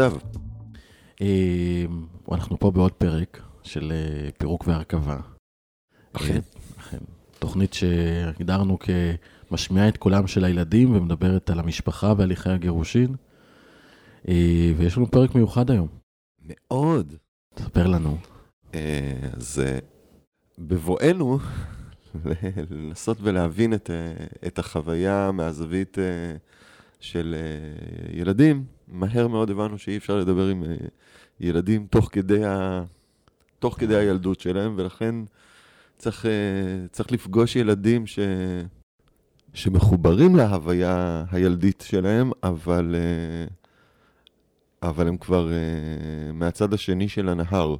נדב. אה, אנחנו פה בעוד פרק של אה, פירוק והרכבה. אכן. אה, אכן. תוכנית שהגדרנו כמשמיעה את קולם של הילדים ומדברת על המשפחה והליכי הגירושין. אה, ויש לנו פרק מיוחד היום. מאוד. תספר לנו. אז בבואנו לנסות ולהבין את, את החוויה מהזווית של ילדים, מהר מאוד הבנו שאי אפשר לדבר עם אה, ילדים תוך כדי, ה... תוך כדי הילדות שלהם, ולכן צריך, אה, צריך לפגוש ילדים ש... שמחוברים להוויה הילדית שלהם, אבל, אה, אבל הם כבר מהצד השני של הנהר.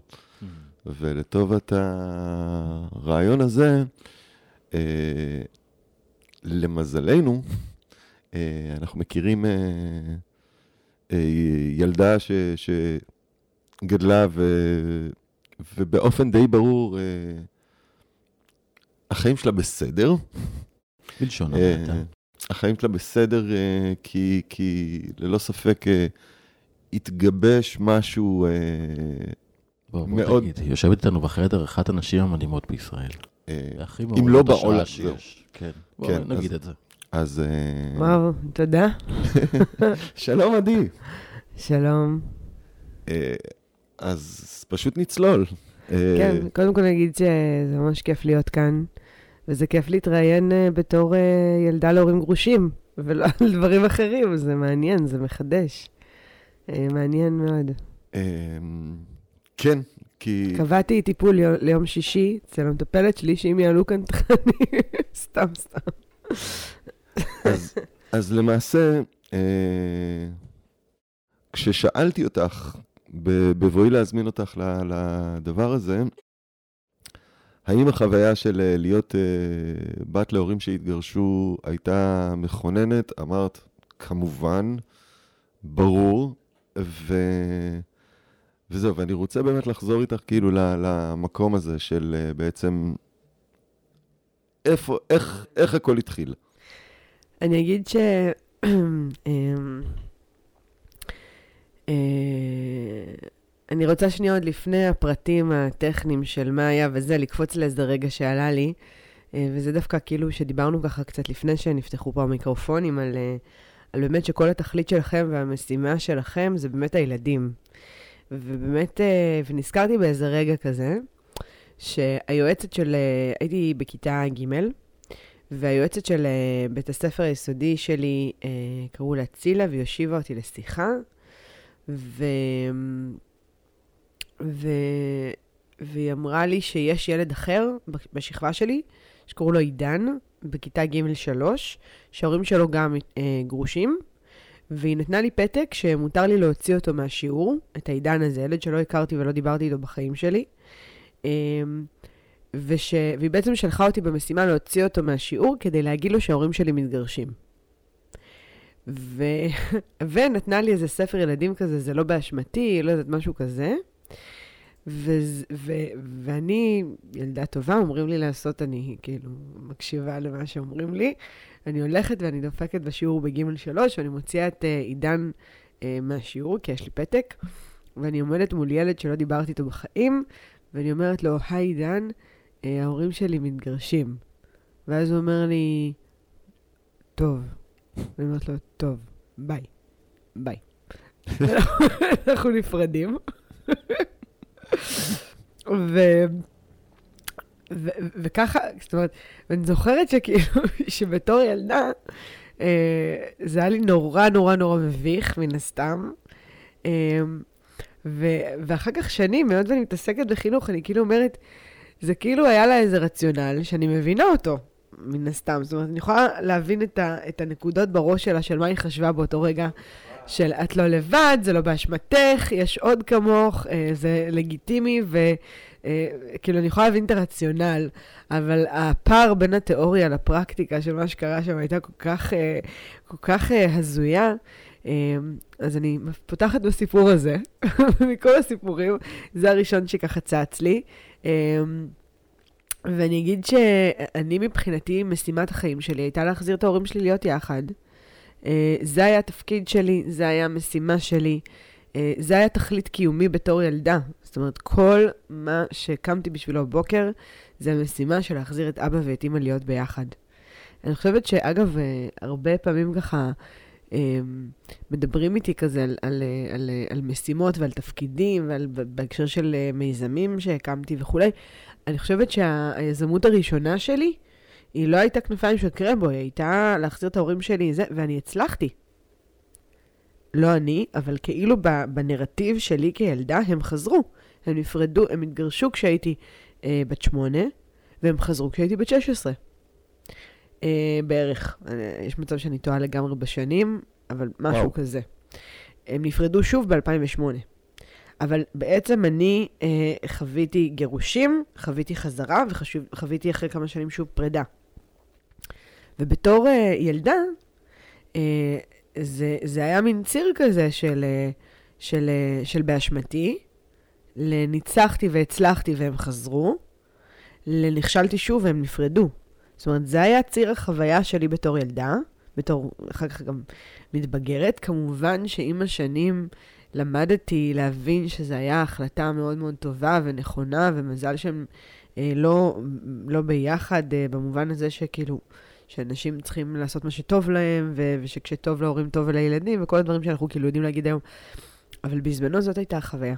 ולטובת הרעיון הזה, למזלנו, אנחנו מכירים ילדה ש, שגדלה ו, ובאופן די ברור, אה, החיים שלה בסדר. בלשון אה, המעטה. החיים שלה בסדר אה, כי, כי ללא ספק התגבש משהו בוא, בוא מאוד- תגיד, יושבת איתנו בחדר אחת הנשים המדהימות בישראל. הכי אם לא בעולם, שיש. כן, בוא כן, נגיד אז- את זה. אז אה, וואו, תודה. שלום עדי. שלום. אה, אז פשוט נצלול. אה, כן, קודם כל נגיד שזה ממש כיף להיות כאן, וזה כיף להתראיין בתור ילדה להורים גרושים, ולא על דברים אחרים, זה מעניין, זה מחדש. מעניין מאוד. כן, כי... קבעתי טיפול יו- ליום שישי אצל המטפלת שלי, שאם יעלו כאן תכנים, סתם, סתם. אז, אז למעשה, אה, כששאלתי אותך, בבואי להזמין אותך לדבר הזה, האם החוויה של אה, להיות אה, בת להורים שהתגרשו הייתה מכוננת? אמרת, כמובן, ברור, ו... וזהו, ואני רוצה באמת לחזור איתך כאילו למקום הזה של אה, בעצם, איפה, איך, איך הכל התחיל? אני אגיד ש... אמ, אה, אני רוצה שנייה עוד לפני הפרטים הטכניים של מה היה וזה, לקפוץ לאיזה רגע שעלה לי, אה, וזה דווקא כאילו שדיברנו ככה קצת לפני שנפתחו פה המיקרופונים, על, אה, על באמת שכל התכלית שלכם והמשימה שלכם זה באמת הילדים. ובאמת, ונזכרתי באיזה רגע כזה, שהיועצת של, הייתי בכיתה ג', והיועצת של uh, בית הספר היסודי שלי, uh, קראו לה צילה, והיא הושיבה אותי לשיחה, ו... ו... והיא אמרה לי שיש ילד אחר בשכבה שלי, שקראו לו עידן, בכיתה ג' 3, שההורים שלו גם uh, גרושים, והיא נתנה לי פתק שמותר לי להוציא אותו מהשיעור, את העידן הזה, ילד שלא הכרתי ולא דיברתי איתו בחיים שלי. Um, וש... והיא בעצם שלחה אותי במשימה להוציא אותו מהשיעור כדי להגיד לו שההורים שלי מתגרשים. ו... ונתנה לי איזה ספר ילדים כזה, זה לא באשמתי, לא יודעת, משהו כזה. ו... ו... ואני ילדה טובה, אומרים לי לעשות, אני כאילו מקשיבה למה שאומרים לי. אני הולכת ואני דופקת בשיעור בגימל שלוש, ואני מוציאה את uh, עידן uh, מהשיעור, כי יש לי פתק, ואני עומדת מול ילד שלא דיברתי איתו בחיים, ואני אומרת לו, היי עידן, ההורים שלי מתגרשים. ואז הוא אומר לי, טוב. אני אומרת לו, טוב, ביי. ביי. אנחנו נפרדים. ו... ו... וככה, זאת אומרת, ואני זוכרת שכאילו, שבתור ילדה, אה, זה היה לי נורא נורא נורא מביך, מן הסתם. אה, ו... ואחר כך שנים, היות ואני מתעסקת בחינוך, אני כאילו אומרת, זה כאילו היה לה איזה רציונל שאני מבינה אותו, מן הסתם. זאת אומרת, אני יכולה להבין את, ה, את הנקודות בראש שלה, של מה היא חשבה באותו רגע, של את לא לבד, זה לא באשמתך, יש עוד כמוך, אה, זה לגיטימי, וכאילו, אני יכולה להבין את הרציונל, אבל הפער בין התיאוריה לפרקטיקה של מה שקרה שם הייתה כל כך, אה, כל כך אה, הזויה. אה, אז אני פותחת בסיפור הזה, מכל הסיפורים, זה הראשון שככה צץ לי. אמ, ואני אגיד שאני מבחינתי, משימת החיים שלי הייתה להחזיר את ההורים שלי להיות יחד. אה, זה היה התפקיד שלי, זה היה המשימה שלי. אה, זה היה תכלית קיומי בתור ילדה. זאת אומרת, כל מה שקמתי בשבילו בבוקר, זה המשימה של להחזיר את אבא ואת אימא להיות ביחד. אני חושבת שאגב, אה, הרבה פעמים ככה מדברים איתי כזה על, על, אה, על, על משימות ועל תפקידים, ועל, בהקשר של מיזמים שהקמתי וכולי. אני חושבת שהיזמות הראשונה שלי, היא לא הייתה כנפיים של קרמבו, היא הייתה להחזיר את ההורים שלי, זה, ואני הצלחתי. לא אני, אבל כאילו בנרטיב שלי כילדה, הם חזרו. הם נפרדו, הם התגרשו כשהייתי אה, בת שמונה, והם חזרו כשהייתי בת 16. אה, בערך. אה, יש מצב שאני טועה לגמרי בשנים, אבל משהו וואו. כזה. הם נפרדו שוב ב-2008. אבל בעצם אני אה, חוויתי גירושים, חוויתי חזרה, וחוויתי אחרי כמה שנים שוב פרידה. ובתור אה, ילדה, אה, זה, זה היה מין ציר כזה של, אה, של, אה, של באשמתי, לניצחתי והצלחתי והם חזרו, לנכשלתי שוב והם נפרדו. זאת אומרת, זה היה ציר החוויה שלי בתור ילדה, בתור, אחר כך גם מתבגרת. כמובן שעם השנים למדתי להבין שזו הייתה החלטה מאוד מאוד טובה ונכונה, ומזל שהם אה, לא, לא ביחד, אה, במובן הזה שכאילו, שאנשים צריכים לעשות מה שטוב להם, ו- ושכשטוב להורים טוב לילדים, וכל הדברים שאנחנו כאילו יודעים להגיד היום. אבל בזמנו זאת הייתה החוויה.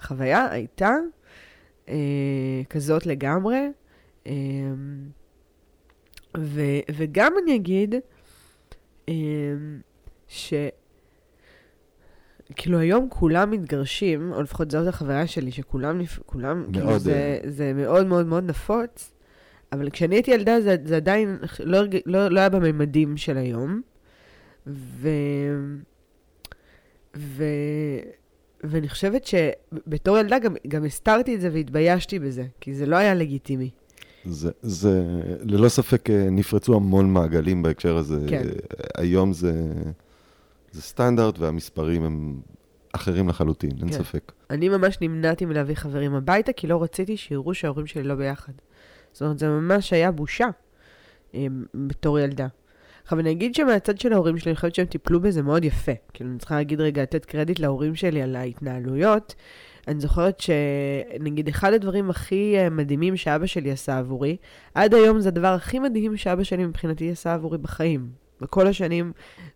החוויה הייתה אה, כזאת לגמרי. אה, ו- וגם אני אגיד אה, ש... כאילו היום כולם מתגרשים, או לפחות זאת החוויה שלי, שכולם, כולם, מאוד, כאילו זה, זה מאוד מאוד מאוד נפוץ, אבל כשאני הייתי ילדה זה, זה עדיין לא, לא, לא היה בממדים של היום. ו... ו... ואני חושבת שבתור ילדה גם, גם הסתרתי את זה והתביישתי בזה, כי זה לא היה לגיטימי. זה, זה, ללא ספק אה, נפרצו המון מעגלים בהקשר הזה. כן. היום זה, זה סטנדרט והמספרים הם אחרים לחלוטין, אין כן. ספק. אני ממש נמנעתי מלהביא חברים הביתה, כי לא רציתי שיראו שההורים שלי לא ביחד. זאת אומרת, זה ממש היה בושה אה, בתור ילדה. עכשיו, אני אגיד שמהצד של ההורים שלי, אני חושבת שהם טיפלו בזה מאוד יפה. כאילו, אני צריכה להגיד רגע, לתת קרדיט להורים שלי על ההתנהלויות. אני זוכרת שנגיד אחד הדברים הכי אה, מדהימים שאבא שלי עשה עבורי, עד היום זה הדבר הכי מדהים שאבא שלי מבחינתי עשה עבורי בחיים, בכל השנים.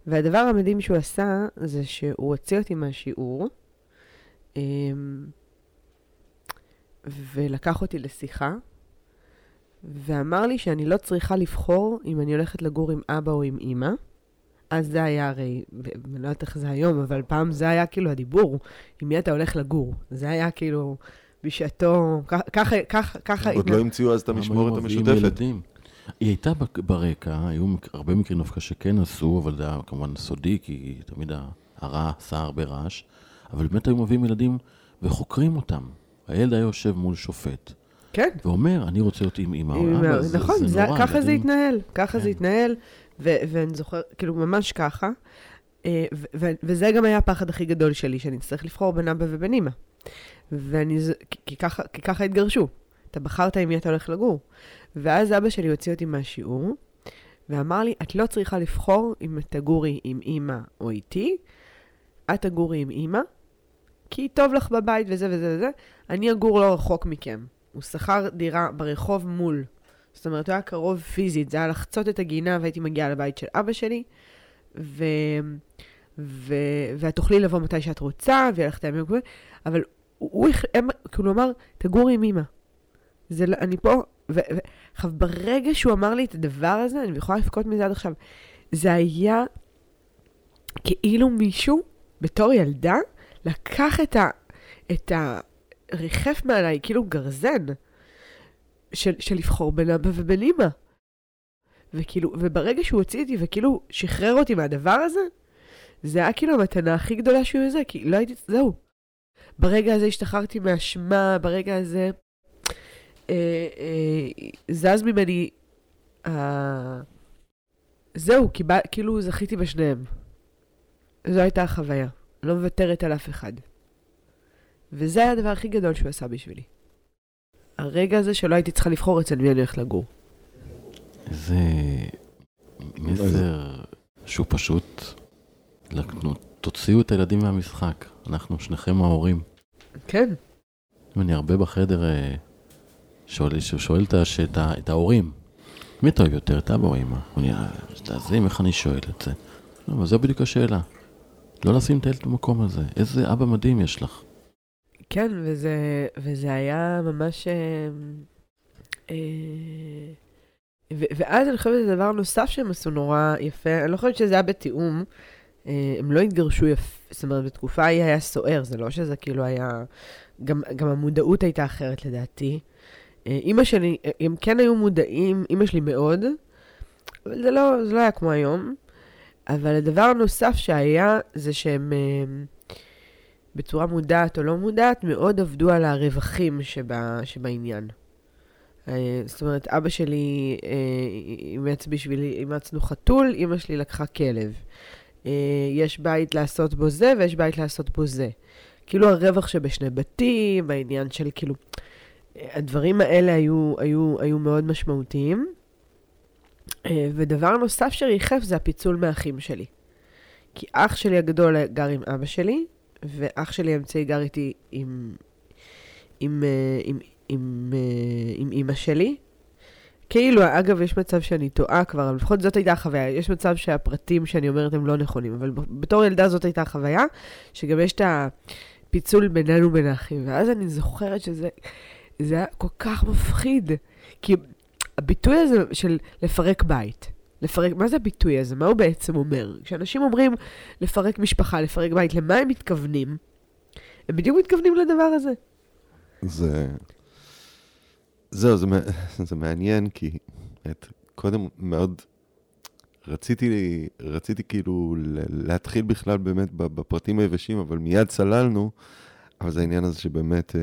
והדבר המדהים שהוא עשה, זה שהוא הוציא אותי מהשיעור, אמ, ולקח אותי לשיחה, ואמר לי שאני לא צריכה לבחור אם אני הולכת לגור עם אבא או עם אימא. אז זה היה הרי, אני לא יודעת איך זה היום, אבל פעם זה היה כאילו הדיבור, עם מי אתה הולך לגור. זה היה כאילו, בשעתו, ככה, ככה, ככה... עוד לא המציאו אז את המשמורת המשותפת. היא הייתה ברקע, היו הרבה מקרים דווקא שכן עשו, אבל זה היה כמובן סודי, כי תמיד הרע עשה הרבה רעש, אבל באמת היו מביאים ילדים וחוקרים אותם. הילד היה יושב מול שופט. כן. ואומר, אני רוצה להיות עם אמא או אבא, זה, נכון, זה, זה נורא. ככה זה התנהל, ככה כן. זה התנהל, ואני זוכר, כאילו, ממש ככה. אה, וזה גם היה הפחד הכי גדול שלי, שאני אצטרך לבחור בין אבא ובין אמא. ואני, כי ככה, כי ככה התגרשו. אתה בחרת עם מי אתה הולך לגור. ואז אבא שלי הוציא אותי מהשיעור, ואמר לי, את לא צריכה לבחור אם תגורי עם אימא או איתי, את תגורי עם אימא, כי טוב לך בבית וזה וזה וזה, אני אגור לא רחוק מכם. הוא שכר דירה ברחוב מול. זאת אומרת, הוא היה קרוב פיזית, זה היה לחצות את הגינה והייתי מגיעה לבית של אבא שלי, ו... ו... ואת תוכלי לבוא מתי שאת רוצה, ויהיה לך טעמים וכו', אבל הוא, הם, כאילו, אמר, תגורי עם אמא. זה לא, אני פה, עכשיו, ברגע שהוא אמר לי את הדבר הזה, אני יכולה לבכות מזה עד עכשיו, זה היה כאילו מישהו, בתור ילדה, לקח את ה... את ה... ריחף מעליי כאילו גרזן של, של לבחור בין אבא ובין אמא. וכאילו, וברגע שהוא הוציא אותי וכאילו שחרר אותי מהדבר הזה, זה היה כאילו המתנה הכי גדולה שהוא יזה, כי לא הייתי, זהו. ברגע הזה השתחררתי מהאשמה, ברגע הזה אה, אה, זז ממני, אה, זהו, כי בא, כאילו זכיתי בשניהם. זו הייתה החוויה. לא מוותרת על אף אחד. וזה היה הדבר הכי גדול שהוא עשה בשבילי. הרגע הזה שלא הייתי צריכה לבחור אצל מי אני הולך לגור. זה מסר שהוא פשוט תוציאו את הילדים מהמשחק. אנחנו שניכם ההורים. כן. אני הרבה בחדר אה, שואל, שואל את, את, את ההורים, מי אתה אוהב יותר, את אבא או אמא? הוא נראה, תעזים איך אני שואל את זה. לא, אבל זו בדיוק השאלה. לא לשים את הילד במקום הזה. איזה אבא מדהים יש לך. כן, וזה, וזה היה ממש... אה, אה, ו- ואז אני חושבת שזה דבר נוסף שהם עשו נורא יפה, אני לא חושבת שזה היה בתיאום, אה, הם לא התגרשו יפה, זאת אומרת, בתקופה ההיא היה סוער, זה לא שזה כאילו היה... גם, גם המודעות הייתה אחרת לדעתי. אה, אימא שלי, הם כן היו מודעים, אימא שלי מאוד, אבל זה לא, זה לא היה כמו היום. אבל הדבר הנוסף שהיה, זה שהם אה, בצורה מודעת או לא מודעת, מאוד עבדו על הרווחים שבה, שבעניין. אה, זאת אומרת, אבא שלי אימץ בשבילי, אימצנו חתול, אימא שלי לקחה כלב. יש בית לעשות בו זה ויש בית לעשות בו זה. כאילו הרווח שבשני בתים, העניין של כאילו... הדברים האלה היו, היו, היו מאוד משמעותיים. אה, ודבר נוסף שריחף זה הפיצול מאחים שלי. כי אח שלי הגדול גר עם אבא שלי, ואח שלי האמצעי גר איתי עם, עם, אה, עם, עם, אה, עם אימא שלי. כאילו, אגב, יש מצב שאני טועה כבר, אבל לפחות זאת הייתה החוויה. יש מצב שהפרטים שאני אומרת הם לא נכונים, אבל בתור ילדה זאת הייתה החוויה, שגם יש את הפיצול בינינו בין האחים. ואז אני זוכרת שזה זה היה כל כך מפחיד. כי הביטוי הזה של לפרק בית, לפרק, מה זה הביטוי הזה? מה הוא בעצם אומר? כשאנשים אומרים לפרק משפחה, לפרק בית, למה הם מתכוונים? הם בדיוק מתכוונים לדבר הזה. זה... זהו, זה, זה מעניין, כי את, קודם מאוד רציתי, רציתי כאילו להתחיל בכלל באמת בפרטים היבשים, אבל מיד צללנו, אבל זה העניין הזה שבאמת... אה,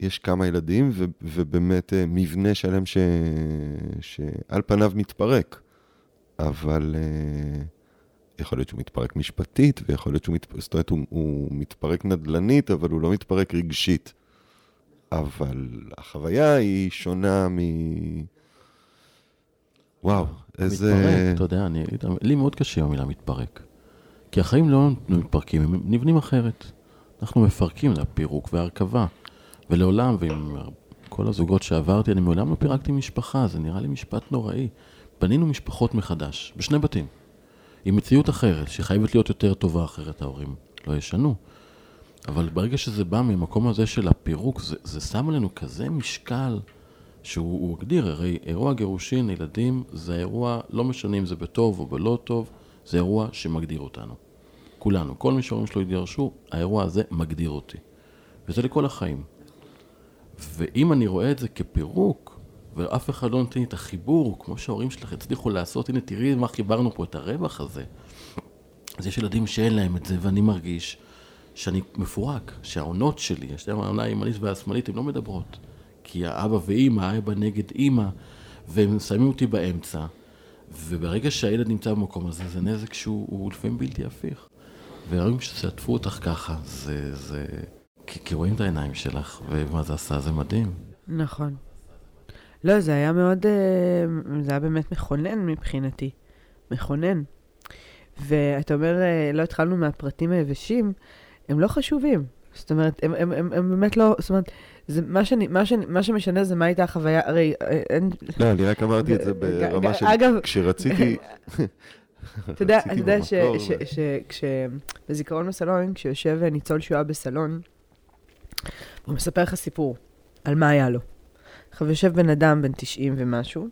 יש כמה ילדים, ו, ובאמת אה, מבנה שלם ש, שעל פניו מתפרק. אבל uh, יכול להיות שהוא מתפרק משפטית, ויכול להיות שהוא מתפרק, זאת אומרת, הוא, הוא מתפרק נדל"נית, אבל הוא לא מתפרק רגשית. אבל החוויה היא שונה מ... וואו, איזה... מתפרק, אתה יודע, אני, לי מאוד קשה המילה מתפרק. כי החיים לא מתפרקים, הם נבנים אחרת. אנחנו מפרקים, זה הפירוק וההרכבה. ולעולם, ועם כל הזוגות שעברתי, אני מעולם לא פירקתי משפחה, זה נראה לי משפט נוראי. בנינו משפחות מחדש, בשני בתים, עם מציאות אחרת, שחייבת להיות יותר טובה, אחרת ההורים לא ישנו. אבל ברגע שזה בא ממקום הזה של הפירוק, זה, זה שם עלינו כזה משקל שהוא הגדיר, הרי אירוע גירושין, ילדים, זה אירוע, לא משנה אם זה בטוב או בלא טוב, זה אירוע שמגדיר אותנו. כולנו, כל מי שההורים שלו התגרשו, האירוע הזה מגדיר אותי. וזה לכל החיים. ואם אני רואה את זה כפירוק, ואף אחד לא נותן לי את החיבור, כמו שההורים שלך הצליחו לעשות, הנה תראי מה חיברנו פה, את הרווח הזה. אז יש ילדים שאין להם את זה, ואני מרגיש שאני מפורק, שהעונות שלי, יש להם העונה הימנית והשמאלית, הן לא מדברות. כי האבא ואימא, האבא נגד אימא, והם שמים אותי באמצע, וברגע שהילד נמצא במקום הזה, זה נזק שהוא לפעמים בלתי הפיך. וההורים ששתפו אותך ככה, זה, זה, כי, כי רואים את העיניים שלך, ומה זה עשה, זה מדהים. נכון. לא, זה היה מאוד, אה, זה היה באמת מכונן מבחינתי. מכונן. ואתה אומר, אה, לא התחלנו מהפרטים היבשים, הם לא חשובים. זאת אומרת, הם, הם, הם, הם באמת לא, זאת אומרת, זה, מה, שאני, מה, שאני, מה שמשנה זה מה הייתה החוויה, הרי אה, אין... לא, אני רק אמרתי את זה ברמה של... אגב... כשרציתי... אתה יודע, אתה יודע שבזיכרון בסלון, כשיושב ניצול שואה בסלון, הוא מספר לך סיפור על מה היה לו. עכשיו יושב בן אדם בן 90 ומשהו,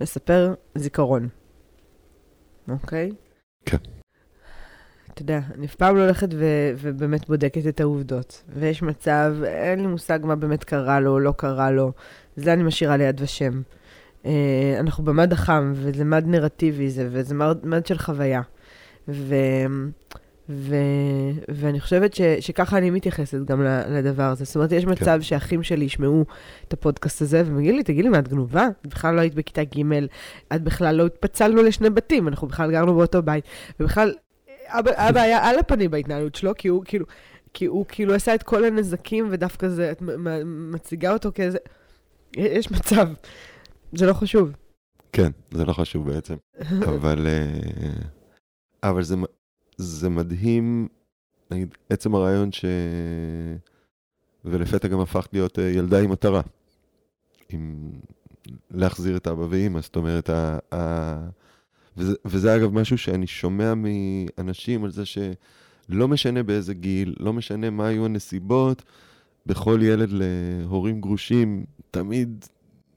מספר זיכרון, אוקיי? כן. אתה יודע, אני אף פעם לא הולכת ו- ובאמת בודקת את העובדות. ויש מצב, אין לי מושג מה באמת קרה לו, לא קרה לו. זה אני משאירה ליד ושם. אה, אנחנו במד החם, וזה מד נרטיבי זה, וזה מד, מד של חוויה. ו... ו... ואני חושבת ש... שככה אני מתייחסת גם לדבר הזה. זאת אומרת, יש כן. מצב כן. שאחים שלי ישמעו את הפודקאסט הזה, והם יגידו לי, תגידי לי, מה, את גנובה? את בכלל לא היית בכיתה ג', את בכלל לא התפצלנו לשני בתים, אנחנו בכלל גרנו באותו בית. ובכלל, אבא, אבא היה על הפנים בהתנהלות שלו, כי הוא כאילו, כי הוא כאילו עשה את כל הנזקים, ודווקא זה, את מציגה אותו כאיזה... יש מצב, זה לא חשוב. כן, זה לא חשוב בעצם. אבל, אה, אבל זה, זה מדהים, נגיד, עצם הרעיון ש... ולפתע גם הפכת להיות אה, ילדה עם מטרה. עם להחזיר את אבא ואימא, זאת אומרת, ה... ה... וזה, וזה אגב משהו שאני שומע מאנשים על זה שלא משנה באיזה גיל, לא משנה מה היו הנסיבות, בכל ילד להורים גרושים תמיד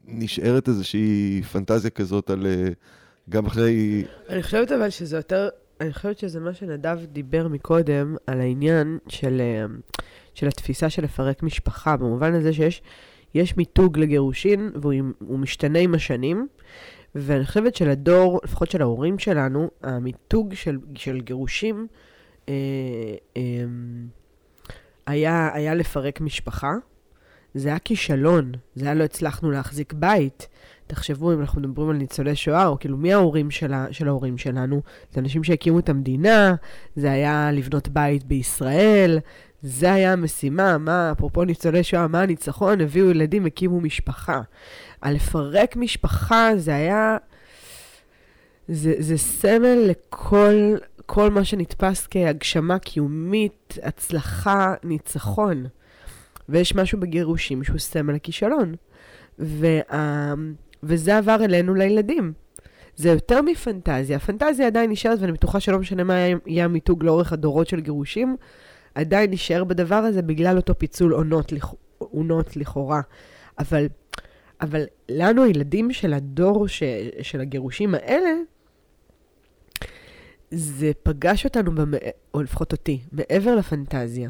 נשארת איזושהי פנטזיה כזאת על אה, גם אחרי... אני חושבת אבל שזה יותר, אני חושבת שזה מה שנדב דיבר מקודם, על העניין של, אה, של התפיסה של לפרק משפחה, במובן הזה שיש יש מיתוג לגירושין, והוא משתנה עם השנים, ואני חושבת שלדור, לפחות של ההורים שלנו, המיתוג של, של גירושים אה, אה, היה, היה לפרק משפחה. זה היה כישלון, זה היה לא הצלחנו להחזיק בית. תחשבו אם אנחנו מדברים על ניצולי שואה, או כאילו מי ההורים של, ה, של ההורים שלנו? זה אנשים שהקימו את המדינה, זה היה לבנות בית בישראל, זה היה המשימה, מה, אפרופו ניצולי שואה, מה הניצחון? הביאו ילדים, הקימו משפחה. על לפרק משפחה זה היה... זה, זה סמל לכל כל מה שנתפס כהגשמה קיומית, הצלחה, ניצחון. ויש משהו בגירושים שהוא סמל הכישלון. וה... וזה עבר אלינו לילדים. זה יותר מפנטזיה. הפנטזיה עדיין נשארת, ואני בטוחה שלא משנה מה יהיה המיתוג לאורך הדורות של גירושים, עדיין נשאר בדבר הזה בגלל אותו פיצול עונות, לכ... עונות לכאורה. אבל, אבל לנו, הילדים של הדור ש... של הגירושים האלה, זה פגש אותנו, במ... או לפחות אותי, מעבר לפנטזיה.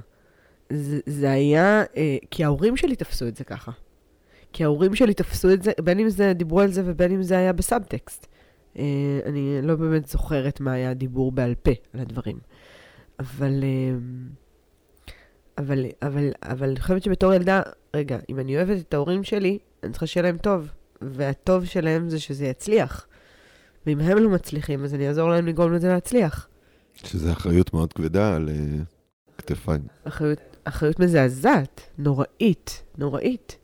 זה, זה היה, אה, כי ההורים שלי תפסו את זה ככה. כי ההורים שלי תפסו את זה, בין אם זה, דיברו על זה ובין אם זה היה בסאבטקסט. אה, אני לא באמת זוכרת מה היה הדיבור בעל פה על הדברים. אבל, אה, אבל, אבל, אבל אני חושבת שבתור ילדה, רגע, אם אני אוהבת את ההורים שלי, אני צריכה שיהיה להם טוב. והטוב שלהם זה שזה יצליח. ואם הם לא מצליחים, אז אני אעזור להם לגרום לזה להצליח. שזה אחריות מאוד כבדה על uh, כתפיים. אחריות, אחריות מזעזעת, נוראית, נוראית.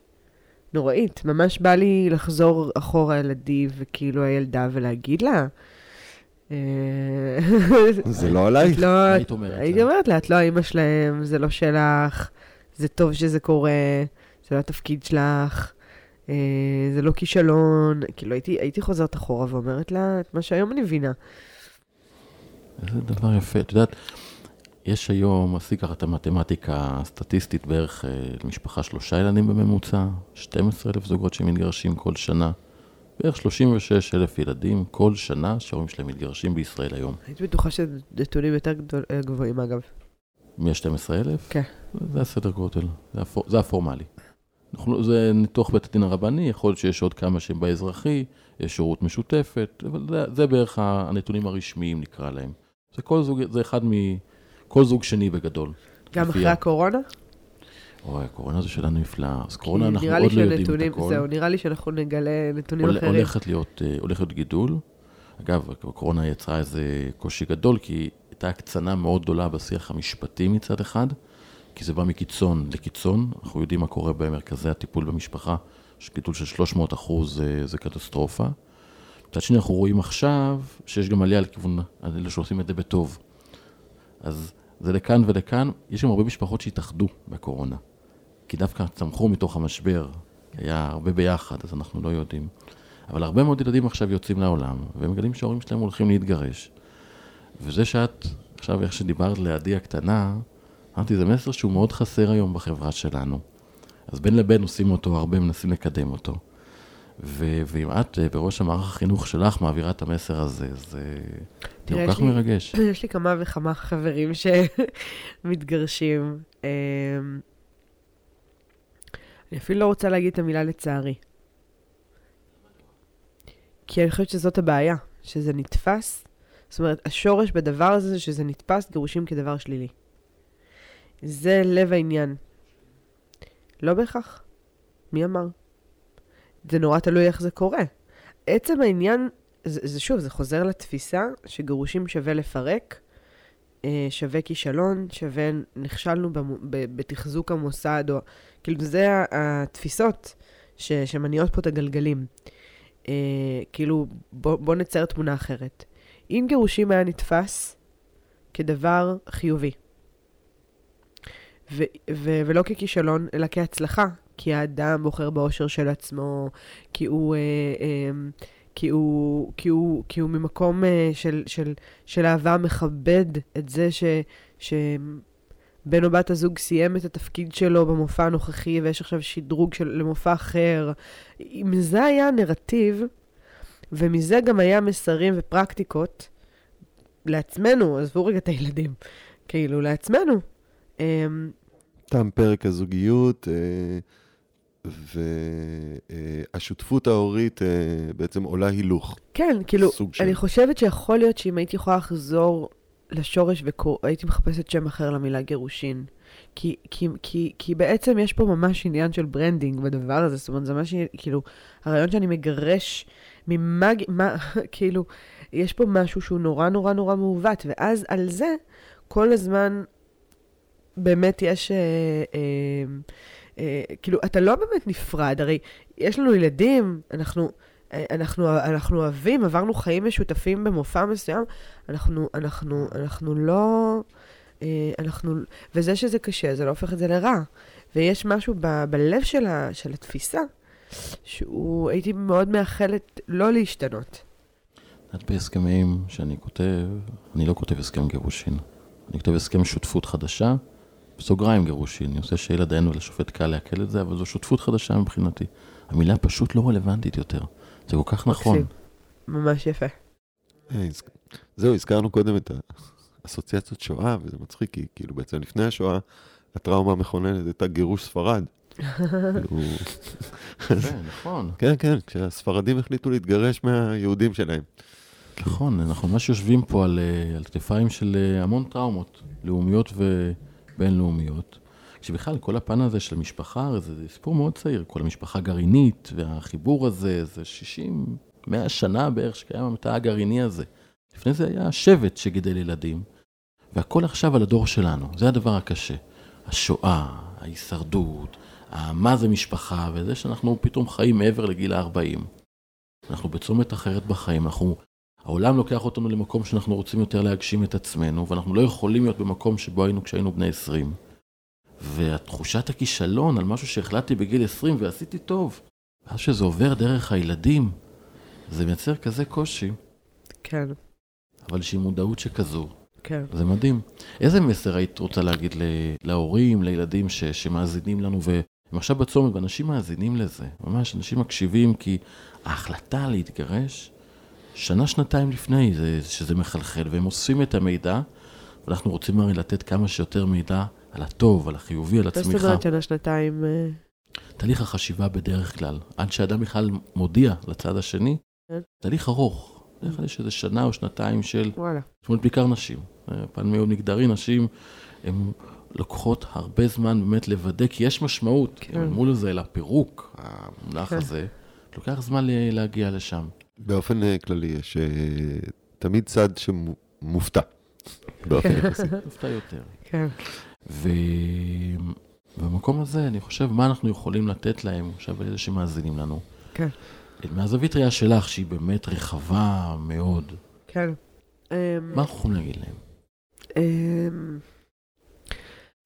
נוראית. ממש בא לי לחזור אחורה אל עדי וכאילו הילדה ולהגיד לה, אה, זה לא עליי. לא, הייתי אומרת לה, את לא האימא שלהם, זה לא שלך, זה טוב שזה קורה, זה לא התפקיד שלך, אה, זה לא כישלון. כאילו, הייתי, הייתי חוזרת אחורה ואומרת לה את מה שהיום אני מבינה. זה דבר יפה. את יודעת, יש היום, עשי ככה את המתמטיקה הסטטיסטית, בערך אה, למשפחה שלושה ילדים בממוצע, 12 אלף זוגות שמתגרשים כל שנה. בערך 36 אלף ילדים כל שנה שההורים שלהם מתגרשים בישראל היום. הייתי בטוחה שזה נתונים יותר אה, גבוהים אגב. מ-12 אלף? כן. זה הסדר גודל, זה, הפור, זה הפורמלי. אנחנו, זה ניתוח בית הדין הרבני, יכול להיות שיש עוד כמה שהם באזרחי, יש שירות משותפת, אבל זה, זה בערך הנתונים הרשמיים נקרא להם. זה כל זוג, זה אחד מ... כל זוג שני בגדול. גם אחרי הקורונה? אוי, הקורונה זו שאלה נפלאה. אז קורונה אנחנו עוד לא יודעים את הכל. זהו, נראה לי שאנחנו נגלה נתונים הול, אחרים. הולכת להיות, אה, הולך להיות גידול. אגב, הקורונה יצרה איזה קושי גדול, כי הייתה הקצנה מאוד גדולה בשיח המשפטי מצד אחד, כי זה בא מקיצון לקיצון. אנחנו יודעים מה קורה במרכזי הטיפול במשפחה, שגידול של 300 אחוז זה, זה קטסטרופה. מצד שני, אנחנו רואים עכשיו שיש גם עלייה לכיוון אלה שעושים את זה בטוב. אז זה לכאן ולכאן. יש גם הרבה משפחות שהתאחדו בקורונה. כי דווקא צמחו מתוך המשבר, היה הרבה ביחד, אז אנחנו לא יודעים. אבל הרבה מאוד ילדים עכשיו יוצאים לעולם, והם מגלים שההורים שלהם הולכים להתגרש. וזה שאת, עכשיו איך שדיברת לידי הקטנה, אמרתי, זה מסר שהוא מאוד חסר היום בחברה שלנו. אז בין לבין עושים אותו הרבה, מנסים לקדם אותו. ו- ואם את אה, בראש המערך החינוך שלך מעבירה את המסר הזה, זה כל כך מרגש. יש לי כמה וכמה חברים שמתגרשים. אמ, אני אפילו לא רוצה להגיד את המילה לצערי. כי אני חושבת שזאת הבעיה, שזה נתפס. זאת אומרת, השורש בדבר הזה זה שזה נתפס גירושים כדבר שלילי. זה לב העניין. לא בהכרח. מי אמר? זה נורא תלוי איך זה קורה. עצם העניין, זה, זה שוב, זה חוזר לתפיסה שגירושים שווה לפרק, אה, שווה כישלון, שווה נכשלנו בתחזוק המוסד, או כאילו זה התפיסות ש, שמניעות פה את הגלגלים. אה, כאילו, בוא, בוא נצייר תמונה אחרת. אם גירושים היה נתפס כדבר חיובי. ו- ו- ולא ככישלון, אלא כהצלחה, כי האדם בוחר באושר של עצמו, כי הוא, אה, אה, כי הוא, כי הוא, כי הוא ממקום אה, של, של, של אהבה מכבד את זה ש, שבן או בת הזוג סיים את התפקיד שלו במופע הנוכחי ויש עכשיו שדרוג של, למופע אחר. אם זה היה הנרטיב, ומזה גם היה מסרים ופרקטיקות לעצמנו, עזבו רגע את הילדים, כאילו לעצמנו. אמ, תם פרק הזוגיות, אה, והשותפות ההורית אה, בעצם עולה הילוך. כן, כאילו, סוג של- אני חושבת שיכול להיות שאם הייתי יכולה לחזור לשורש והייתי מחפשת שם אחר למילה גירושין. כי, כי, כי, כי בעצם יש פה ממש עניין של branding בדבר הזה, זאת אומרת, זה ממש, כאילו, הרעיון שאני מגרש ממה, מה, כאילו, יש פה משהו שהוא נורא נורא נורא מעוות, ואז על זה כל הזמן באמת יש, אה, אה, כאילו, אתה לא באמת נפרד, הרי יש לנו ילדים, אנחנו... אה, אנחנו, אנחנו אוהבים, עברנו חיים משותפים במופע מסוים, אנחנו, אנחנו, אנחנו לא... אה, אנחנו... וזה שזה קשה, זה לא הופך את זה לרע. ויש משהו ב, בלב של, ה, של התפיסה, שהוא, הייתי מאוד מאחלת לא להשתנות. את בהסכמים שאני כותב, אני לא כותב הסכם גירושין. אני כותב הסכם שותפות חדשה, בסוגריים גירושין. אני עושה שיהיה לדיין ולשופט קל לעכל את זה, אבל זו שותפות חדשה מבחינתי. המילה פשוט לא רלוונטית יותר. זה כל כך נכון. ממש יפה. אה, זהו, הזכרנו קודם את האסוציאציות שואה, וזה מצחיק, כי כאילו בעצם לפני השואה, הטראומה המכוננת הייתה גירוש ספרד. כאילו, כן, נכון. כן, כן, כשהספרדים החליטו להתגרש מהיהודים שלהם. נכון, אנחנו ממש יושבים פה על, אה, על כתפיים של אה, המון טראומות, לאומיות ובינלאומיות. כשבכלל כל הפן הזה של משפחה, הרי זה סיפור מאוד צעיר, כל המשפחה גרעינית, והחיבור הזה, זה 60, 100 שנה בערך שקיים המתא הגרעיני הזה. לפני זה היה שבט שגידל ילדים, והכל עכשיו על הדור שלנו, זה הדבר הקשה. השואה, ההישרדות, מה זה משפחה, וזה שאנחנו פתאום חיים מעבר לגיל ה-40. אנחנו בצומת אחרת בחיים, אנחנו העולם לוקח אותנו למקום שאנחנו רוצים יותר להגשים את עצמנו, ואנחנו לא יכולים להיות במקום שבו היינו כשהיינו בני 20. והתחושת הכישלון על משהו שהחלטתי בגיל 20 ועשיתי טוב, ואז שזה עובר דרך הילדים, זה מייצר כזה קושי, כן, אבל שהיא מודעות שכזו, כן. זה מדהים. איזה מסר היית רוצה להגיד להורים, לילדים ש- שמאזינים לנו, והם עכשיו בצומת, ואנשים מאזינים לזה, ממש, אנשים מקשיבים, כי ההחלטה להתגרש, שנה, שנתיים לפני זה, שזה מחלחל, והם אוספים את המידע, ואנחנו רוצים הרי לתת כמה שיותר מידע על הטוב, על החיובי, על מה זאת הצמיחה. אומרת שנה, שנתיים... אה, תהליך החשיבה בדרך כלל, עד שאדם בכלל מודיע לצד השני, כן. תהליך ארוך. בדרך כלל יש איזה שנה או שנתיים של וואלה. זאת אומרת, בעיקר נשים. אה, פן מאוד מגדרי, נשים, הן לוקחות הרבה זמן באמת לוודא, כי יש משמעות. כן. מול זה, לפירוק, המונח כן. הזה, לוקח זמן להגיע לשם. באופן אה, כללי יש אה, תמיד צד שמופתע. באופן יחסי. נופתע יותר. כן. ובמקום הזה, אני חושב, מה אנחנו יכולים לתת להם, עכשיו אלה שמאזינים לנו. כן. מהזווית ראייה שלך, שהיא באמת רחבה מאוד, כן. אמ, מה אנחנו יכולים להגיד להם?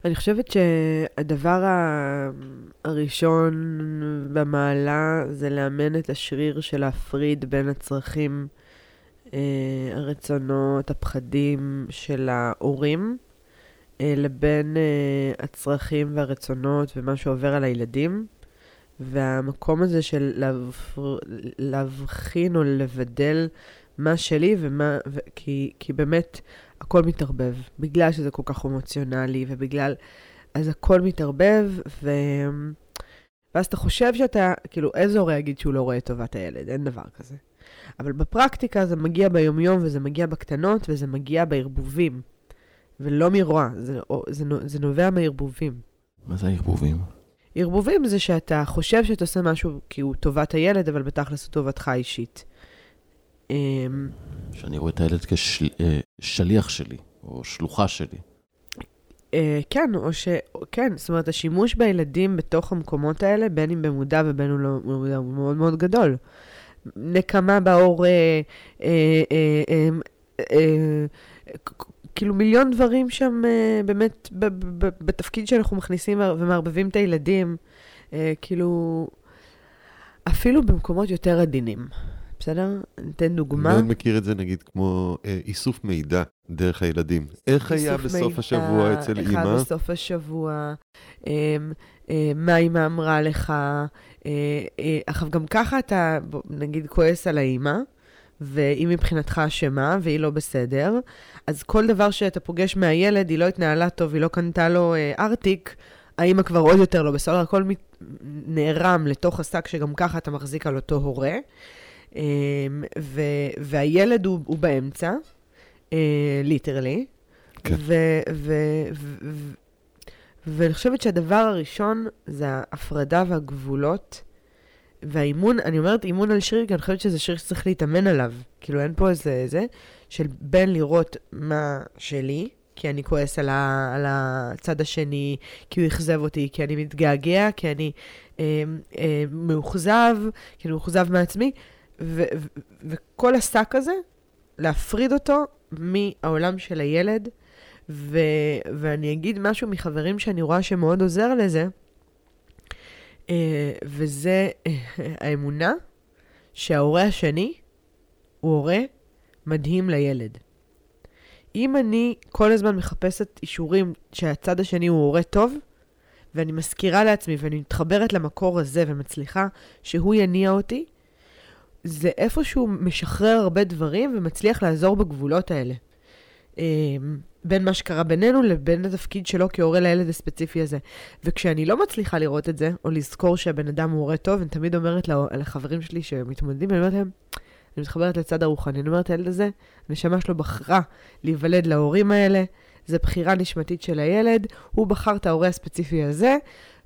אני חושבת שהדבר הראשון במעלה זה לאמן את השריר של להפריד בין הצרכים, אה, הרצונות, הפחדים של ההורים, אה, לבין אה, הצרכים והרצונות ומה שעובר על הילדים. והמקום הזה של להב- להבחין או לבדל מה שלי ומה... ו- כי, כי באמת הכל מתערבב, בגלל שזה כל כך אמוציונלי ובגלל... אז הכל מתערבב, ו... ואז אתה חושב שאתה, כאילו, איזה הורה יגיד שהוא לא רואה את טובת הילד? אין דבר כזה. אבל בפרקטיקה זה מגיע ביומיום וזה מגיע בקטנות וזה מגיע בערבובים. ולא מרוע, זה, זה, זה נובע מערבובים. מה זה הערבובים? ערבובים זה שאתה חושב שאתה עושה משהו כי הוא טובת הילד, אבל בתכלס הוא טובתך האישית. שאני רואה את הילד כשליח שלי, או שלוחה שלי. אה, כן, או ש... כן, זאת אומרת, השימוש בילדים בתוך המקומות האלה, בין אם במודע ובין אם לא במודע, הוא מאוד מאוד גדול. נקמה בהורה, אה, אה, אה, אה, אה, כאילו מיליון דברים שם אה, באמת בתפקיד שאנחנו מכניסים ומערבבים את הילדים, אה, כאילו, אפילו במקומות יותר עדינים. בסדר? ניתן דוגמה. מאוד מכיר את זה, נגיד, כמו אה, איסוף מידע דרך הילדים. איך היה בסוף מידע, השבוע אצל איך היה אימא? בסוף השבוע, אה, אה, מה אימא אמרה לך. אה, אה, עכשיו, גם ככה אתה, נגיד, כועס על האימא, והיא מבחינתך אשמה, והיא לא בסדר, אז כל דבר שאתה פוגש מהילד, היא לא התנהלה טוב, היא לא קנתה לו אה, ארטיק, האימא כבר עוד יותר לא בסדר, הכל מת, נערם לתוך השק שגם ככה אתה מחזיק על אותו הורה. אמ, ו, והילד הוא, הוא באמצע, ליטרלי. כן. ואני חושבת שהדבר הראשון זה ההפרדה והגבולות. והאימון, אני אומרת אימון על שריר, כי אני חושבת שזה שריר שצריך להתאמן עליו. כאילו, אין פה איזה, זה, של בין לראות מה שלי, כי אני כועס על, ה, על הצד השני, כי הוא אכזב אותי, כי אני מתגעגע, כי אני אה, אה, מאוכזב, כי אני מאוכזב מעצמי, ו- ו- וכל השק הזה, להפריד אותו מהעולם של הילד. ו- ואני אגיד משהו מחברים שאני רואה שמאוד עוזר לזה, uh, וזה uh, האמונה שההורה השני הוא הורה מדהים לילד. אם אני כל הזמן מחפשת אישורים שהצד השני הוא הורה טוב, ואני מזכירה לעצמי ואני מתחברת למקור הזה ומצליחה שהוא יניע אותי, זה איפשהו משחרר הרבה דברים ומצליח לעזור בגבולות האלה. אמ, בין מה שקרה בינינו לבין התפקיד שלו כהורה לילד הספציפי הזה. וכשאני לא מצליחה לראות את זה, או לזכור שהבן אדם הוא הורה טוב, אני תמיד אומרת לחברים שלי שמתמודדים, אני אומרת להם, אני מתחברת לצד הרוחני, אני אומרת, הילד הזה, הנשמה שלו בחרה להיוולד להורים האלה, זו בחירה נשמתית של הילד, הוא בחר את ההורה הספציפי הזה,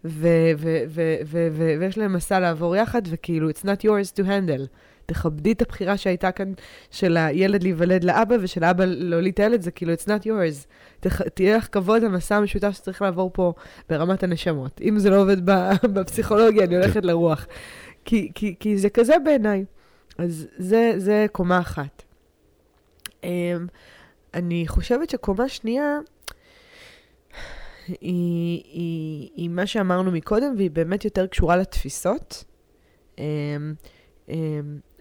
ויש להם מסע לעבור יחד, וכאילו, it's not yours to handle. תכבדי את הבחירה שהייתה כאן של הילד להיוולד לאבא ושל האבא להוליד את הילד, זה כאילו, it's not yours. תח, תהיה לך כבוד למסע המשותף שצריך לעבור פה ברמת הנשמות. אם זה לא עובד בפסיכולוגיה, אני הולכת לרוח. כי, כי, כי זה כזה בעיניי. אז זה, זה קומה אחת. Um, אני חושבת שקומה שנייה, היא, היא, היא מה שאמרנו מקודם, והיא באמת יותר קשורה לתפיסות. Um, um,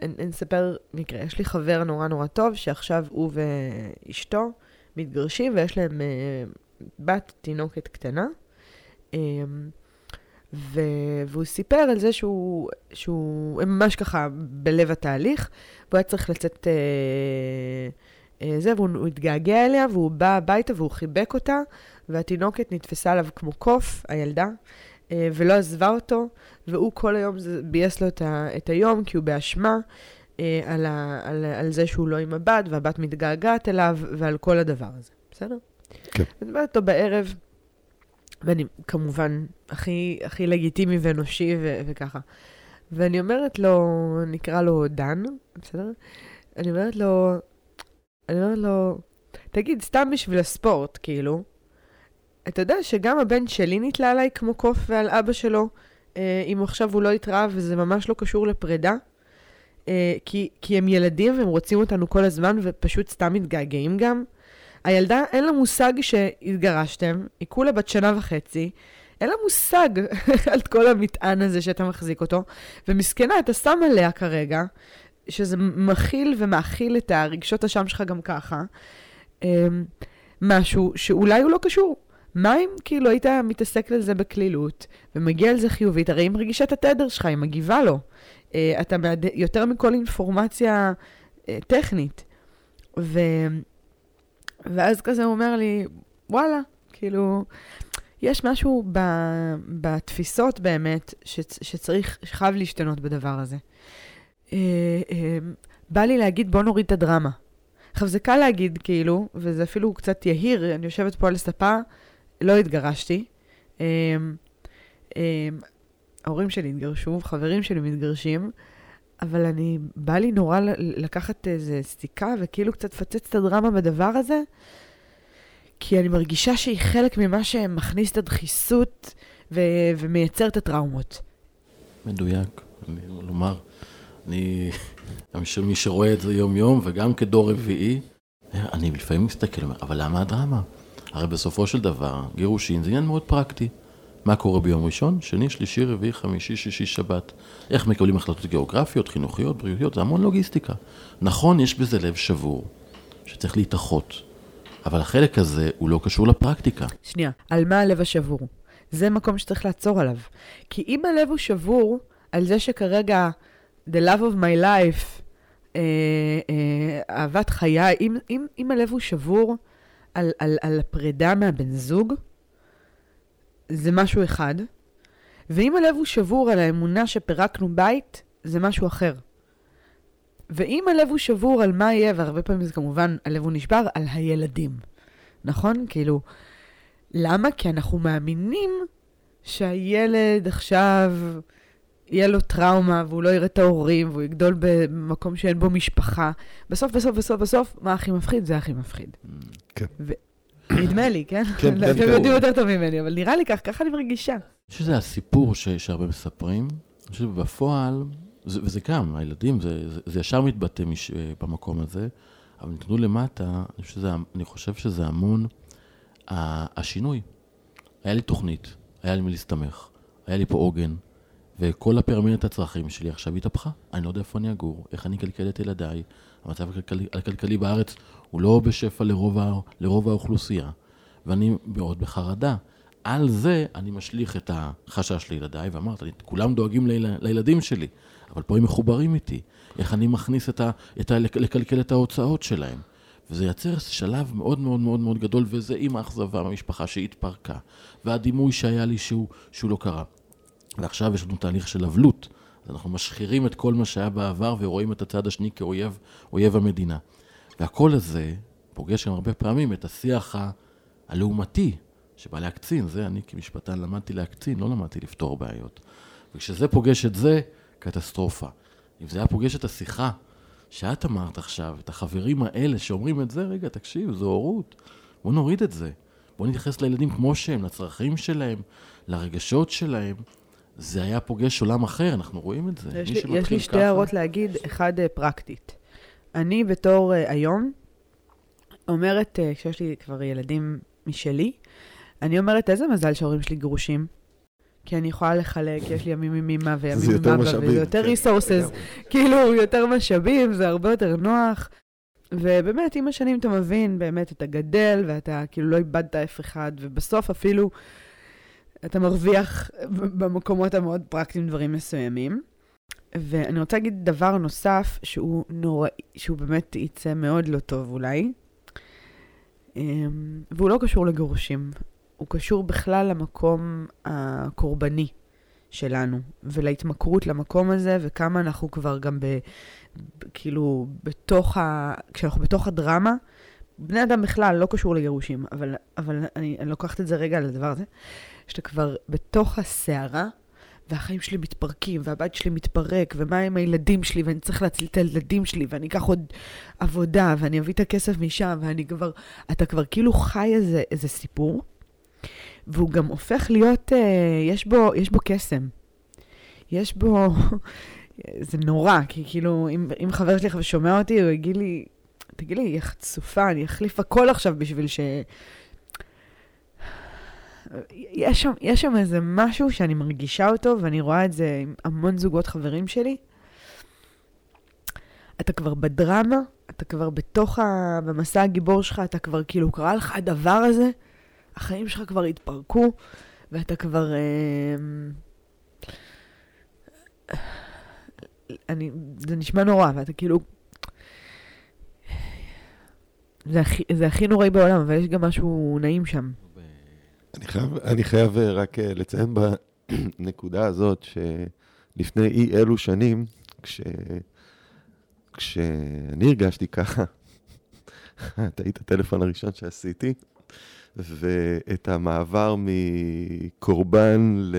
אני אספר מקרה, יש לי חבר נורא נורא טוב, שעכשיו הוא ואשתו מתגרשים, ויש להם uh, בת תינוקת קטנה. Um, ו... והוא סיפר על זה שהוא, שהוא ממש ככה בלב התהליך, והוא היה צריך לצאת... אה, זה, והוא התגעגע אליה, והוא בא הביתה והוא חיבק אותה, והתינוקת נתפסה עליו כמו קוף, הילדה, אה, ולא עזבה אותו, והוא כל היום ביאס לו את, ה, את היום, כי הוא באשמה אה, על, ה, על, על זה שהוא לא עם הבת, והבת מתגעגעת אליו, ועל כל הדבר הזה, בסדר? כן. אני מדברת אותו בערב, ואני כמובן הכי, הכי לגיטימי ואנושי ו- וככה. ואני אומרת לו, נקרא לו דן, בסדר? אני אומרת לו, אני אומרת לו, תגיד, סתם בשביל הספורט, כאילו, אתה יודע שגם הבן שלי נתלה עליי כמו קוף ועל אבא שלו, אה, אם עכשיו הוא לא התראה וזה ממש לא קשור לפרידה? אה, כי, כי הם ילדים והם רוצים אותנו כל הזמן ופשוט סתם מתגעגעים גם. הילדה, אין לה מושג שהתגרשתם, היא כולה בת שנה וחצי, אין לה מושג על כל המטען הזה שאתה מחזיק אותו, ומסכנה, אתה שם עליה כרגע, שזה מכיל ומאכיל את הרגשות אשם שלך גם ככה, אמ, משהו שאולי הוא לא קשור. מה אם כאילו היית מתעסק לזה בקלילות, ומגיע לזה חיובית? הרי היא מרגישה את התדר שלך, היא מגיבה לו. אה, אתה מעד... יותר מכל אינפורמציה אה, טכנית. ו... ואז כזה הוא אומר לי, וואלה, כאילו, יש משהו ב, בתפיסות באמת ש, שצריך, שחייב להשתנות בדבר הזה. אה, אה, בא לי להגיד, בוא נוריד את הדרמה. עכשיו, זה קל להגיד, כאילו, וזה אפילו קצת יהיר, אני יושבת פה על ספה, לא התגרשתי. אה, אה, ההורים שלי התגרשו, חברים שלי מתגרשים, אבל אני, בא לי נורא לקחת איזה סתיקה וכאילו קצת לפצץ את הדרמה בדבר הזה, כי אני מרגישה שהיא חלק ממה שמכניס את הדחיסות ו- ומייצר את הטראומות. מדויק. אני לומר, אני, גם מי שרואה את זה יום-יום, וגם כדור רביעי, אני לפעמים מסתכל, אבל למה הדרמה? הרי בסופו של דבר, גירושין זה עניין מאוד פרקטי. מה קורה ביום ראשון, שני, שלישי, רביעי, חמישי, שישי, שבת. איך מקבלים החלטות גיאוגרפיות, חינוכיות, בריאותיות, זה המון לוגיסטיקה. נכון, יש בזה לב שבור, שצריך להתאחות, אבל החלק הזה הוא לא קשור לפרקטיקה. שנייה, על מה הלב השבור? זה מקום שצריך לעצור עליו. כי אם הלב הוא שבור, על זה שכרגע the love of my life, אה, אה, אהבת חיי, אם, אם, אם הלב הוא שבור על, על, על הפרידה מהבן זוג, זה משהו אחד, ואם הלב הוא שבור על האמונה שפירקנו בית, זה משהו אחר. ואם הלב הוא שבור על מה יהיה, והרבה פעמים זה כמובן, הלב הוא נשבר, על הילדים. נכון? כאילו, למה? כי אנחנו מאמינים שהילד עכשיו, יהיה לו טראומה, והוא לא יראה את ההורים, והוא יגדול במקום שאין בו משפחה. בסוף, בסוף, בסוף, בסוף, מה הכי מפחיד? זה הכי מפחיד. כן. נדמה לי, כן? כן, כן, אתם כן. יודעים יותר טוב ממני, אבל נראה לי כך, ככה אני מרגישה. אני חושב שזה הסיפור שהרבה מספרים. אני חושב שבפועל, זה, וזה גם, הילדים, זה, ישר מתבטא מש, במקום הזה, אבל נתנו למטה, אני חושב שזה, המון השינוי. היה לי תוכנית, היה לי מי להסתמך, היה לי פה עוגן, וכל הפירמידת הצרכים שלי עכשיו התהפכה. אני לא יודע איפה אני אגור, איך אני אקלקל את ילדיי. המצב הכלכלי, הכלכלי בארץ הוא לא בשפע לרוב, ה- לרוב האוכלוסייה, ואני מאוד בחרדה. על זה אני משליך את החשש לילדיי, ואמרת, כולם דואגים ליל, לילדים שלי, אבל פה הם מחוברים איתי. איך אני מכניס את ה... את ה לקלקל את ההוצאות שלהם. וזה יצר שלב מאוד מאוד מאוד מאוד גדול, וזה עם האכזבה מהמשפחה שהתפרקה, והדימוי שהיה לי שהוא, שהוא לא קרה. ועכשיו יש לנו תהליך של אבלות. אז אנחנו משחירים את כל מה שהיה בעבר ורואים את הצד השני כאויב, אויב המדינה. והקול הזה פוגש גם הרבה פעמים את השיח הלעומתי, שבא להקצין. זה אני כמשפטן למדתי להקצין, לא למדתי לפתור בעיות. וכשזה פוגש את זה, קטסטרופה. אם זה היה פוגש את השיחה שאת אמרת עכשיו, את החברים האלה שאומרים את זה, רגע, תקשיב, זו הורות. בוא נוריד את זה. בוא נתייחס לילדים כמו שהם, לצרכים שלהם, לרגשות שלהם. זה היה פוגש עולם אחר, אנחנו רואים את זה. יש לי, יש לי שתי ככה- הערות להגיד, אחד אה, פרקטית. אני בתור uh, היום אומרת, uh, כשיש לי כבר ילדים משלי, אני אומרת, איזה מזל שההורים שלי גרושים. כי אני יכולה לחלק, יש לי ימים עם אמא וימים עם יותר אבא, משאבים, וזה יותר כן. resources, כאילו, יותר משאבים, זה הרבה יותר נוח. ובאמת, עם השנים אתה מבין באמת, אתה גדל, ואתה כאילו לא איבדת אף אחד, ובסוף אפילו אתה מרוויח במקומות המאוד פרקטיים דברים מסוימים. ואני רוצה להגיד דבר נוסף, שהוא נוראי, שהוא באמת יצא מאוד לא טוב אולי, אמ, והוא לא קשור לגירושים, הוא קשור בכלל למקום הקורבני שלנו, ולהתמכרות למקום הזה, וכמה אנחנו כבר גם ב... כאילו, בתוך ה... כשאנחנו בתוך הדרמה, בני אדם בכלל לא קשור לגירושים, אבל, אבל אני, אני לוקחת את זה רגע לדבר הזה, שאתה כבר בתוך הסערה, והחיים שלי מתפרקים, והבית שלי מתפרק, ומה עם הילדים שלי, ואני צריך להציל את הילדים שלי, ואני אקח עוד עבודה, ואני אביא את הכסף משם, ואני כבר, אתה כבר כאילו חי איזה, איזה סיפור, והוא גם הופך להיות, אה, יש בו, יש בו קסם. יש בו, זה נורא, כי כאילו, אם, אם חבר שלי שומע אותי, הוא יגיד לי, תגיד לי, היא חצופה, אני אחליף הכל עכשיו בשביל ש... יש שם, יש שם איזה משהו שאני מרגישה אותו, ואני רואה את זה עם המון זוגות חברים שלי. אתה כבר בדרמה, אתה כבר בתוך ה... במסע הגיבור שלך, אתה כבר כאילו קרה לך הדבר הזה, החיים שלך כבר התפרקו, ואתה כבר... אה, אני, זה נשמע נורא, ואתה כאילו... זה הכי, זה הכי נוראי בעולם, אבל יש גם משהו נעים שם. אני חייב, אני חייב אה, רק אה, לציין בנקודה הזאת, שלפני אי אלו שנים, כש, כשאני הרגשתי ככה, את היית הטלפון הראשון שעשיתי, ואת המעבר מקורבן ל,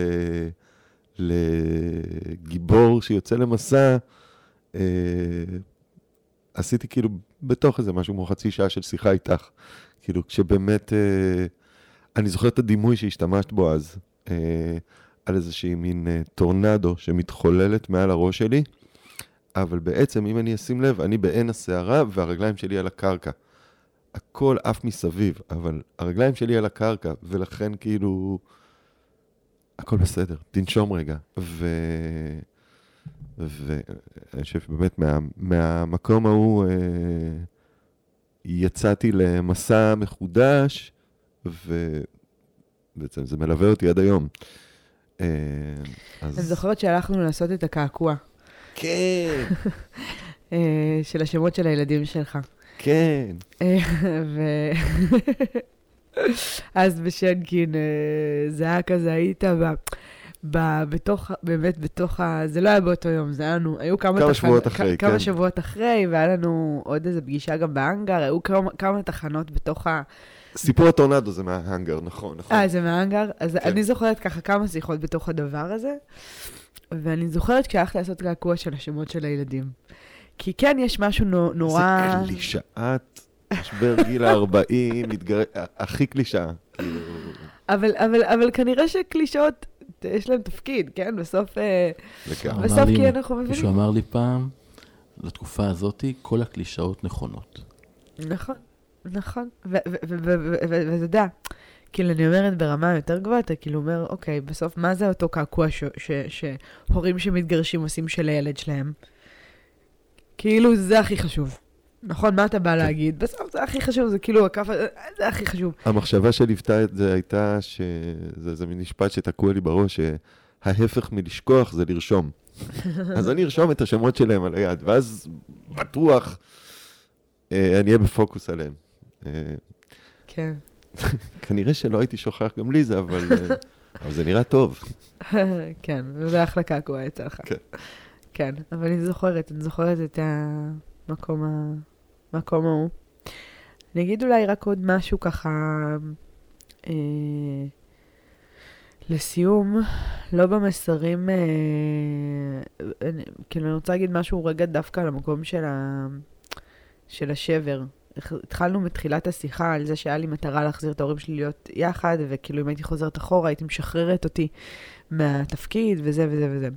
לגיבור שיוצא למסע, אה, עשיתי כאילו בתוך איזה משהו כמו חצי שעה של שיחה איתך. כאילו, כשבאמת... אה, אני זוכר את הדימוי שהשתמשת בו אז, אה, על איזושהי מין אה, טורנדו שמתחוללת מעל הראש שלי, אבל בעצם, אם אני אשים לב, אני בעין הסערה והרגליים שלי על הקרקע. הכל עף מסביב, אבל הרגליים שלי על הקרקע, ולכן כאילו, הכל בסדר, תנשום רגע. ו... ואני חושב שבאמת מה, מהמקום ההוא אה, יצאתי למסע מחודש, ובעצם זה מלווה אותי עד היום. אה, אז... אני זוכרת שהלכנו לעשות את הקעקוע. כן. אה, של השמות של הילדים שלך. כן. אה, ו... אז בשנקין זה היה כזה, היית ב... ב... בתוך, באמת בתוך ה... זה לא היה באותו יום, זה היה לנו, היו כמה... כמה תחנ... שבועות אחרי, כ- כן. כמה שבועות אחרי, והיה לנו עוד איזו פגישה גם באנגר, היו כמה, כמה תחנות בתוך ה... סיפור הטורנדו זה מההאנגר, נכון, נכון. אה, זה מההאנגר? אז כן. אני זוכרת ככה כמה שיחות בתוך הדבר הזה, ואני זוכרת כשהלכתי לעשות קעקוע של השמות של הילדים. כי כן, יש משהו נורא... זה קלישאת משבר גיל ה-40, מתגר... הכי קלישאה. כאילו. אבל, אבל, אבל כנראה שקלישאות, יש להם תפקיד, כן? בסוף, אה. בסוף כי אנחנו מבינים. מישהו אמר לי פעם, לתקופה הזאת, כל הקלישאות נכונות. נכון, נכון. ואתה יודע, כאילו, אני אומרת ברמה יותר גבוהה, אתה כאילו אומר, אוקיי, בסוף, מה זה אותו קעקוע שהורים שמתגרשים עושים של הילד שלהם? כאילו, זה הכי חשוב. נכון, מה אתה בא כן. להגיד? בסוף זה הכי חשוב, זה כאילו הכף, זה הכי חשוב. המחשבה שליוותה את זה הייתה שזה מין משפט שתקוע לי בראש, שההפך מלשכוח זה לרשום. אז אני ארשום את השמות שלהם על היד, ואז בטוח אה, אני אהיה בפוקוס עליהם. אה, כן. כנראה שלא הייתי שוכח גם לי זה, אבל, אה, אבל זה נראה טוב. כן, זה אחלה קעקוע יצא לך. כן. כן, אבל אני זוכרת, אני זוכרת את המקום, ה... המקום ההוא. אני אגיד אולי רק עוד משהו ככה, אה, לסיום, לא במסרים, אה, אני, כאילו אני רוצה להגיד משהו רגע דווקא על המקום של, ה, של השבר. התחלנו מתחילת השיחה על זה שהיה לי מטרה להחזיר את ההורים שלי להיות יחד, וכאילו אם הייתי חוזרת אחורה הייתי משחררת אותי מהתפקיד וזה וזה וזה.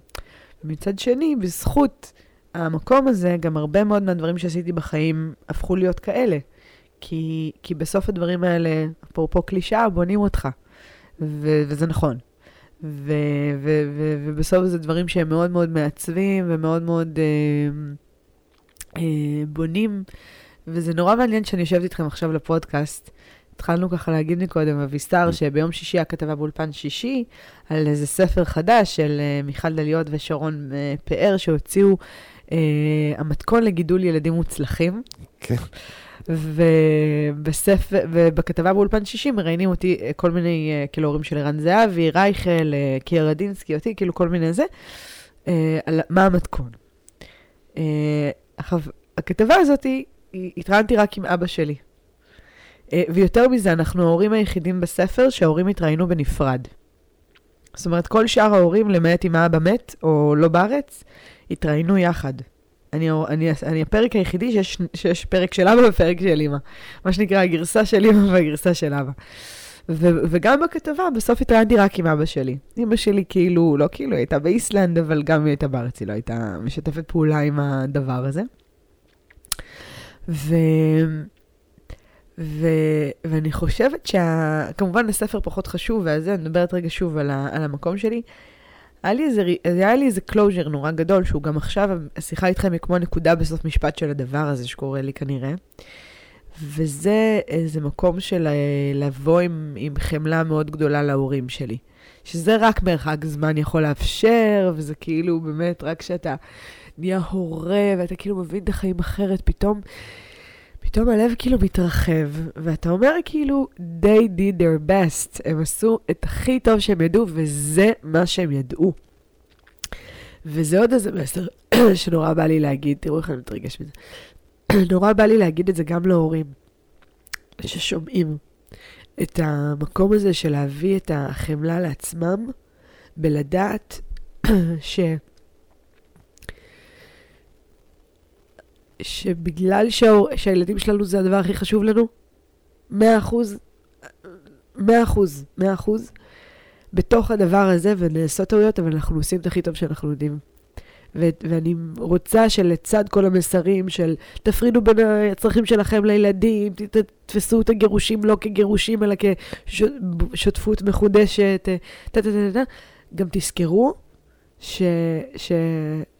מצד שני, בזכות המקום הזה, גם הרבה מאוד מהדברים שעשיתי בחיים הפכו להיות כאלה. כי, כי בסוף הדברים האלה, אפרופו קלישאה, בונים אותך. ו- וזה נכון. ו- ו- ו- ובסוף זה דברים שהם מאוד מאוד מעצבים ומאוד מאוד אה, אה, בונים. וזה נורא מעניין שאני יושבת איתכם עכשיו לפודקאסט, התחלנו ככה להגיד מקודם, אביסר, mm. שביום שישי היה כתבה באולפן שישי, על איזה ספר חדש של uh, מיכל דליות ושרון uh, פאר, שהוציאו uh, המתכון לגידול ילדים מוצלחים. כן. ובספר, ובכתבה באולפן שישי מראיינים אותי כל מיני, כאילו הורים של ערן זהבי, רייכל, קיה רדינסקי, אותי, כאילו כל מיני זה, על מה המתכון. הכתבה הזאת, התראיינתי רק עם אבא שלי. אה, ויותר מזה, אנחנו ההורים היחידים בספר שההורים התראיינו בנפרד. זאת אומרת, כל שאר ההורים, למעט אם האבא מת או לא בארץ, התראיינו יחד. אני, אני, אני הפרק היחידי שיש, שיש פרק של אבא ופרק של אמא. מה שנקרא, הגרסה של אמא והגרסה של אבא. ו, וגם בכתבה, בסוף התראיינתי רק עם אבא שלי. אמא שלי כאילו, לא כאילו, היא הייתה באיסלנד, אבל גם היא הייתה בארץ, היא לא הייתה משתפת פעולה עם הדבר הזה. ו... ו... ואני חושבת שכמובן הספר פחות חשוב, ואז אני מדברת רגע שוב על, ה... על המקום שלי. היה לי, איזה, היה לי איזה closure נורא גדול, שהוא גם עכשיו, השיחה איתכם היא כמו נקודה בסוף משפט של הדבר הזה שקורה לי כנראה. וזה איזה מקום של אה, לבוא עם, עם חמלה מאוד גדולה להורים שלי. שזה רק מרחק זמן יכול לאפשר, וזה כאילו באמת רק כשאתה נהיה הורה, ואתה כאילו מבין את החיים אחרת, פתאום פתאום הלב כאילו מתרחב, ואתה אומר כאילו, they did their best, הם עשו את הכי טוב שהם ידעו, וזה מה שהם ידעו. וזה עוד איזה מסר שנורא בא לי להגיד, תראו איך אני מתרגש מזה. נורא בא לי להגיד את זה גם להורים ששומעים את המקום הזה של להביא את החמלה לעצמם, בלדעת ש... שבגלל שהור... שהילדים שלנו זה הדבר הכי חשוב לנו, מאה אחוז, מאה אחוז, מאה אחוז, בתוך הדבר הזה, ונעשות טעויות, אבל אנחנו עושים את הכי טוב שאנחנו יודעים. ו- ואני רוצה שלצד כל המסרים של תפרידו בין הצרכים שלכם לילדים, תתפסו את הגירושים לא כגירושים, אלא כשותפות מחודשת, גם תזכרו ש- ש-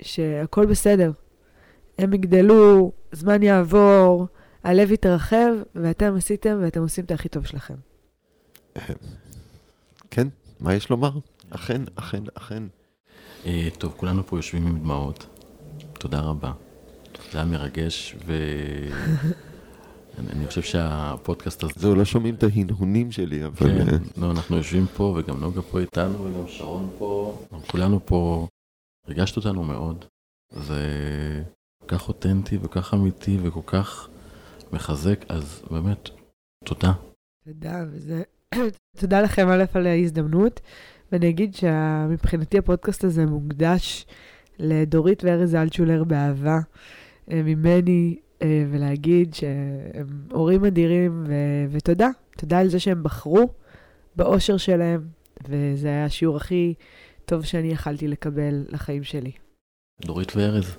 שהכל בסדר. הם יגדלו, זמן יעבור, הלב יתרחב, ואתם עשיתם ואתם עושים את הכי טוב שלכם. כן, מה יש לומר? אכן, אכן, אכן. אה, טוב, כולנו פה יושבים עם דמעות. תודה רבה. זה היה מרגש, ואני חושב שהפודקאסט הזה... זהו, לא שומעים את ההנהונים שלי, אבל... כן, אה, לא, אנחנו יושבים פה, וגם נוגה פה איתנו, וגם שרון פה, כולנו פה, ריגשת אותנו מאוד. זה כך אותנטי וכל כך אמיתי וכל כך מחזק, אז באמת, תודה. תודה, וזה... תודה לכם א' על ההזדמנות, ואני אגיד שמבחינתי הפודקאסט הזה מוקדש לדורית וארז אלטשולר באהבה אה, ממני, אה, ולהגיד שהם הורים אדירים, ו- ותודה. תודה על זה שהם בחרו באושר שלהם, וזה היה השיעור הכי טוב שאני יכלתי לקבל לחיים שלי. דורית וארז,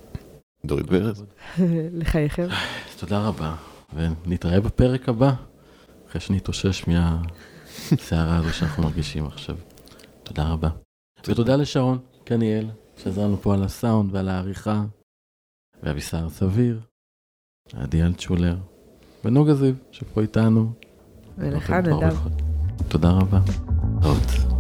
דורית וארז. לחייכם. תודה רבה, ונתראה בפרק הבא, אחרי שנתאושש מהסערה הזו שאנחנו מרגישים עכשיו. תודה רבה. ותודה לשרון קניאל, שעזר לנו פה על הסאונד ועל העריכה, ואבישר סביר, עדי אלטשולר, ונוגה זיו, שפה איתנו. ולך, נדב. תודה רבה. להתראות.